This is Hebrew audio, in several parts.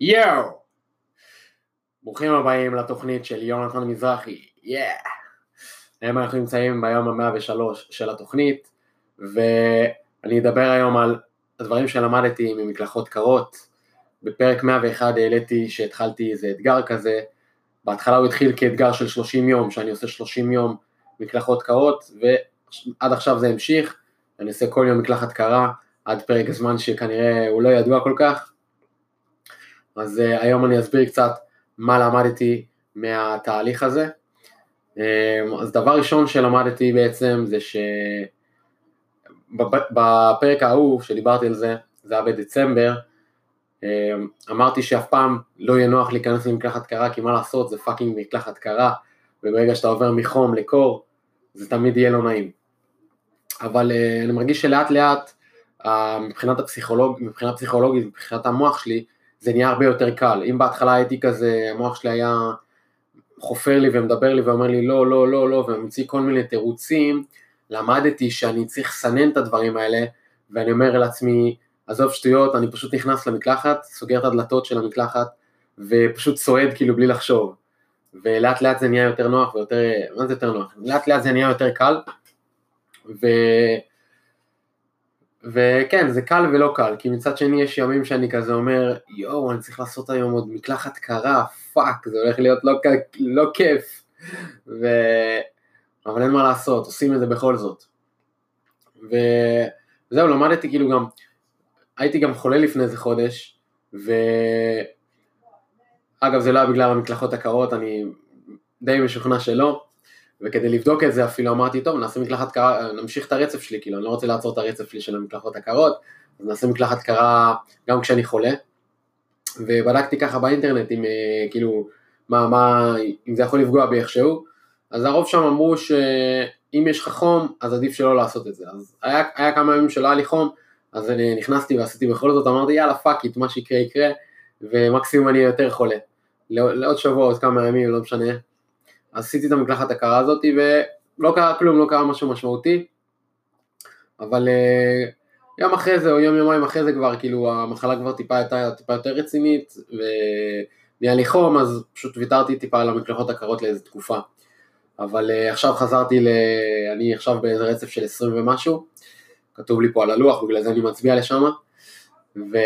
יואו! ברוכים הבאים לתוכנית של יונתן מזרחי, יאה! היום אנחנו נמצאים ביום המאה ושלוש של התוכנית, ואני אדבר היום על הדברים שלמדתי ממקלחות קרות. בפרק 101 העליתי שהתחלתי איזה אתגר כזה, בהתחלה הוא התחיל כאתגר של 30 יום, שאני עושה 30 יום מקלחות קרות, ועד עכשיו זה המשיך, אני עושה כל יום מקלחת קרה, עד פרק זמן שכנראה הוא לא ידוע כל כך. אז uh, היום אני אסביר קצת מה למדתי מהתהליך הזה. Um, אז דבר ראשון שלמדתי בעצם זה שבפרק ההוא שדיברתי על זה, זה היה בדצמבר, um, אמרתי שאף פעם לא יהיה נוח להיכנס למקלחת קרה, כי מה לעשות, זה פאקינג מקלחת קרה, וברגע שאתה עובר מחום לקור, זה תמיד יהיה לא נעים. אבל uh, אני מרגיש שלאט לאט, uh, מבחינת, הפסיכולוג, מבחינת פסיכולוגית, מבחינת המוח שלי, זה נהיה הרבה יותר קל. אם בהתחלה הייתי כזה, המוח שלי היה חופר לי ומדבר לי ואומר לי לא, לא, לא, לא, וממציא כל מיני תירוצים, למדתי שאני צריך לסנן את הדברים האלה, ואני אומר לעצמי, עזוב שטויות, אני פשוט נכנס למקלחת, סוגר את הדלתות של המקלחת, ופשוט צועד כאילו בלי לחשוב. ולאט לאט זה נהיה יותר נוח ויותר, מה זה יותר נוח? לאט לאט זה נהיה יותר קל, ו... וכן, זה קל ולא קל, כי מצד שני יש ימים שאני כזה אומר, יואו, אני צריך לעשות היום עוד מקלחת קרה, fuck, זה הולך להיות לא, לא כיף. ו... אבל אין מה לעשות, עושים את זה בכל זאת. וזהו, למדתי כאילו גם, הייתי גם חולה לפני איזה חודש, ו... אגב, זה לא היה בגלל המקלחות הקרות, אני די משוכנע שלא, וכדי לבדוק את זה אפילו אמרתי, טוב, נעשה מקלחת קרה, נמשיך את הרצף שלי, כאילו, אני לא רוצה לעצור את הרצף שלי של המקלחות הקרות, אז נעשה מקלחת קרה גם כשאני חולה, ובדקתי ככה באינטרנט אם, אה, כאילו, מה, מה, אם זה יכול לפגוע בי איכשהו, אז הרוב שם אמרו שאם יש לך חום, אז עדיף שלא לעשות את זה, אז היה, היה כמה ימים שלא היה לי חום, אז אני נכנסתי ועשיתי בכל זאת, אמרתי יאללה fuck it, מה שיקרה יקרה, ומקסימום אני יותר חולה. לעוד שבוע, עוד כמה ימים, לא משנה, עשיתי את המקלחת הקרה הזאת ולא קרה כלום, לא קרה משהו משמעותי, אבל uh, יום אחרי זה או יום יומיים אחרי זה כבר כאילו המחלה כבר טיפה הייתה טיפה יותר רצינית ונהיה לי חום אז פשוט ויתרתי טיפה על המקלחות הקרות לאיזה תקופה. אבל uh, עכשיו חזרתי, ל... אני עכשיו באיזה רצף של 20 ומשהו, כתוב לי פה על הלוח, בגלל זה אני מצביע לשם, ו...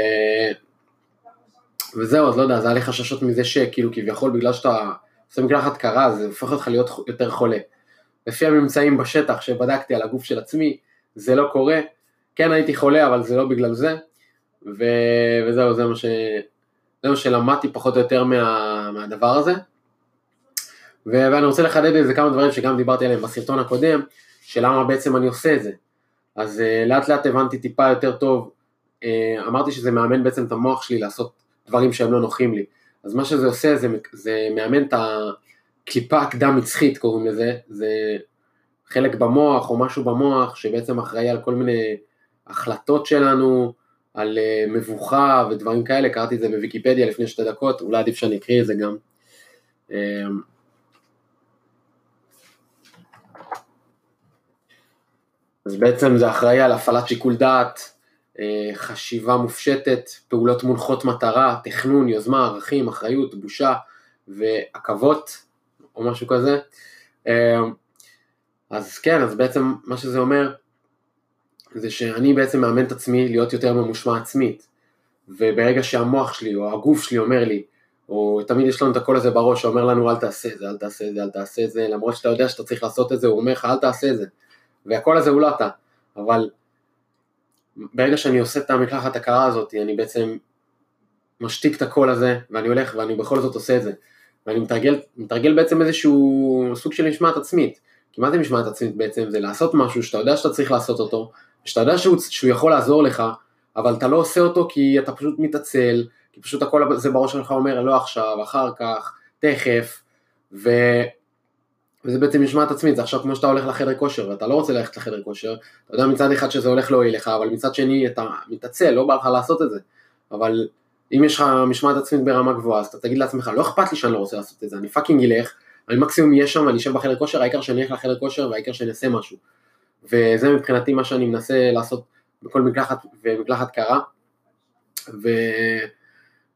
וזהו, אז לא יודע, אז היה לי חששות מזה שכאילו כביכול בגלל שאתה עושה מקלחת קרה, זה הופך אותך להיות יותר חולה. לפי הממצאים בשטח שבדקתי על הגוף של עצמי, זה לא קורה. כן הייתי חולה, אבל זה לא בגלל זה. ו... וזהו, זה מה, ש... זה מה שלמדתי פחות או יותר מה... מהדבר הזה. ו... ואני רוצה לחדד איזה כמה דברים שגם דיברתי עליהם בסרטון הקודם, שלמה בעצם אני עושה את זה. אז uh, לאט לאט הבנתי טיפה יותר טוב, uh, אמרתי שזה מאמן בעצם את המוח שלי לעשות דברים שהם לא נוחים לי. אז מה שזה עושה זה, זה מאמן את הקליפה הקדם מצחית קוראים לזה, זה חלק במוח או משהו במוח שבעצם אחראי על כל מיני החלטות שלנו, על uh, מבוכה ודברים כאלה, קראתי את זה בוויקיפדיה לפני שתי דקות, אולי עדיף שאני אקריא את זה גם. Um, אז בעצם זה אחראי על הפעלת שיקול דעת, אה, חשיבה מופשטת, פעולות מונחות מטרה, תכנון, יוזמה, ערכים, אחריות, בושה ועכבות או משהו כזה. אה, אז כן, אז בעצם מה שזה אומר זה שאני בעצם מאמן את עצמי להיות יותר ממושמע עצמית וברגע שהמוח שלי או הגוף שלי אומר לי או תמיד יש לנו את הקול הזה בראש שאומר לנו אל תעשה את זה, אל תעשה את זה, אל תעשה את זה, למרות שאתה יודע שאתה צריך לעשות את זה, הוא אומר לך אל תעשה את זה והקול הזה הוא לא אתה, אבל ברגע שאני עושה את המקלחת הקרה הזאת, אני בעצם משתיק את הקול הזה, ואני הולך ואני בכל זאת עושה את זה. ואני מתרגל, מתרגל בעצם איזשהו סוג של משמעת עצמית. כי מה זה משמעת עצמית בעצם? זה לעשות משהו שאתה יודע שאתה צריך לעשות אותו, שאתה יודע שהוא, שהוא יכול לעזור לך, אבל אתה לא עושה אותו כי אתה פשוט מתעצל, כי פשוט הקול הזה בראש שלך אומר לא עכשיו, אחר כך, תכף, ו... וזה בעצם משמעת עצמית, זה עכשיו כמו שאתה הולך לחדר כושר ואתה לא רוצה ללכת לחדר כושר, אתה יודע מצד אחד שזה הולך להועיל לך, אבל מצד שני אתה מתעצל, לא בא לך לעשות את זה, אבל אם יש לך משמעת עצמית ברמה גבוהה, אז אתה תגיד לעצמך, לא אכפת לי שאני לא רוצה לעשות את זה, אני fucking אלך, אני מקסימום אהיה שם ואני אשב בחדר כושר, העיקר שאני אלך לחדר כושר והעיקר שאני אעשה משהו. וזה מבחינתי מה שאני מנסה לעשות בכל מקלחת ומקלחת קרה,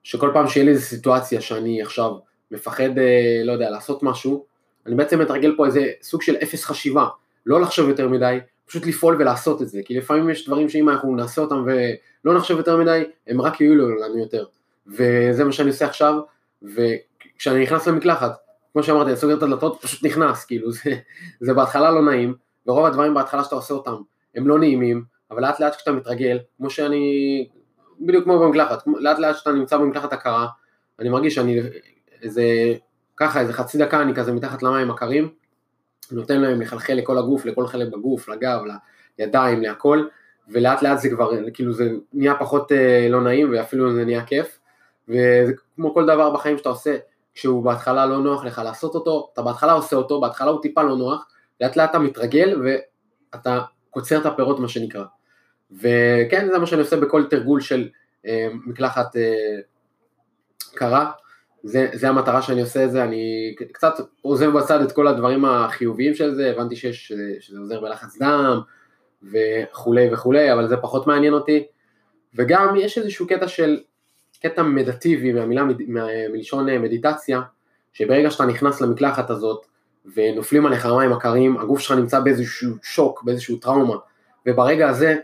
שכל פעם שיהיה לי איזו סיטואציה שאני עכשיו מפחד, אה, לא יודע, לעשות משהו, אני בעצם מתרגל פה איזה סוג של אפס חשיבה, לא לחשוב יותר מדי, פשוט לפעול ולעשות את זה, כי לפעמים יש דברים שאם אנחנו נעשה אותם ולא נחשוב יותר מדי, הם רק יועילו לנו יותר. וזה מה שאני עושה עכשיו, וכשאני נכנס למקלחת, כמו שאמרתי, אני סוגר את הדלתות, פשוט נכנס, כאילו, זה, זה בהתחלה לא נעים, ורוב הדברים בהתחלה שאתה עושה אותם, הם לא נעימים, אבל לאט לאט כשאתה מתרגל, כמו שאני, בדיוק כמו במקלחת, לאט לאט כשאתה נמצא במקלחת הקרה, אני מרגיש שאני איזה, ככה, איזה חצי דקה אני כזה מתחת למים הקרים, נותן להם לחלחל לכל הגוף, לכל חלק בגוף, לגב, לידיים, להכל, ולאט לאט זה כבר, כאילו זה נהיה פחות אה, לא נעים ואפילו זה נהיה כיף, וכמו כל דבר בחיים שאתה עושה, כשהוא בהתחלה לא נוח לך לעשות אותו, אתה בהתחלה עושה אותו, בהתחלה הוא טיפה לא נוח, לאט לאט אתה מתרגל ואתה קוצר את הפירות מה שנקרא. וכן, זה מה שאני עושה בכל תרגול של אה, מקלחת אה, קרה, זה, זה המטרה שאני עושה את זה, אני קצת עוזב בצד את כל הדברים החיוביים של זה, הבנתי שיש, שזה עוזר בלחץ דם וכולי וכולי, אבל זה פחות מעניין אותי, וגם יש איזשהו קטע של, קטע מדטיבי מהמילה, מלשון מדיטציה, שברגע שאתה נכנס למקלחת הזאת ונופלים עליך המים הקרים, הגוף שלך נמצא באיזשהו שוק, באיזשהו טראומה, וברגע הזה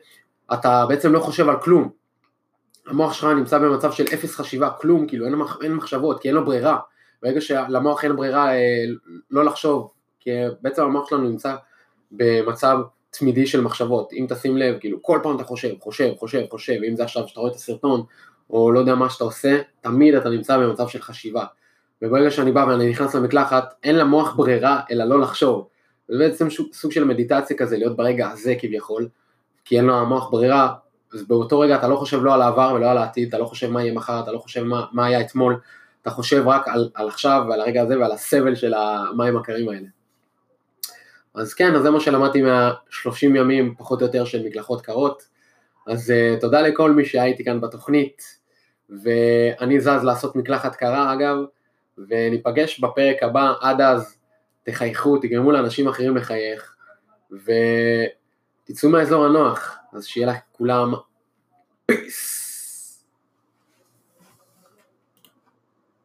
אתה בעצם לא חושב על כלום, המוח שלך נמצא במצב של אפס חשיבה, כלום, כאילו אין, אין מחשבות, כי אין לו ברירה. ברגע שלמוח אין ברירה אה, לא לחשוב, כי בעצם המוח שלנו נמצא במצב תמידי של מחשבות. אם תשים לב, כאילו כל פעם אתה חושב, חושב, חושב, חושב, אם זה עכשיו שאתה רואה את הסרטון, או לא יודע מה שאתה עושה, תמיד אתה נמצא במצב של חשיבה. וברגע שאני בא ואני נכנס למקלחת, אין למוח ברירה אלא לא לחשוב. זה בעצם סוג של מדיטציה כזה, להיות ברגע הזה כביכול, כי אין לו המוח ברירה, באותו רגע אתה לא חושב לא על העבר ולא על העתיד, אתה לא חושב מה יהיה מחר, אתה לא חושב מה, מה היה אתמול, אתה חושב רק על, על עכשיו ועל הרגע הזה ועל הסבל של המים הקרים האלה. אז כן, אז זה מה שלמדתי מה-30 ימים פחות או יותר של מקלחות קרות. אז uh, תודה לכל מי שהיה כאן בתוכנית, ואני זז לעשות מקלחת קרה אגב, וניפגש בפרק הבא, עד אז תחייכו, תגרמו לאנשים אחרים לחייך, ותצאו מהאזור הנוח. אז שיהיה לכולם פיס.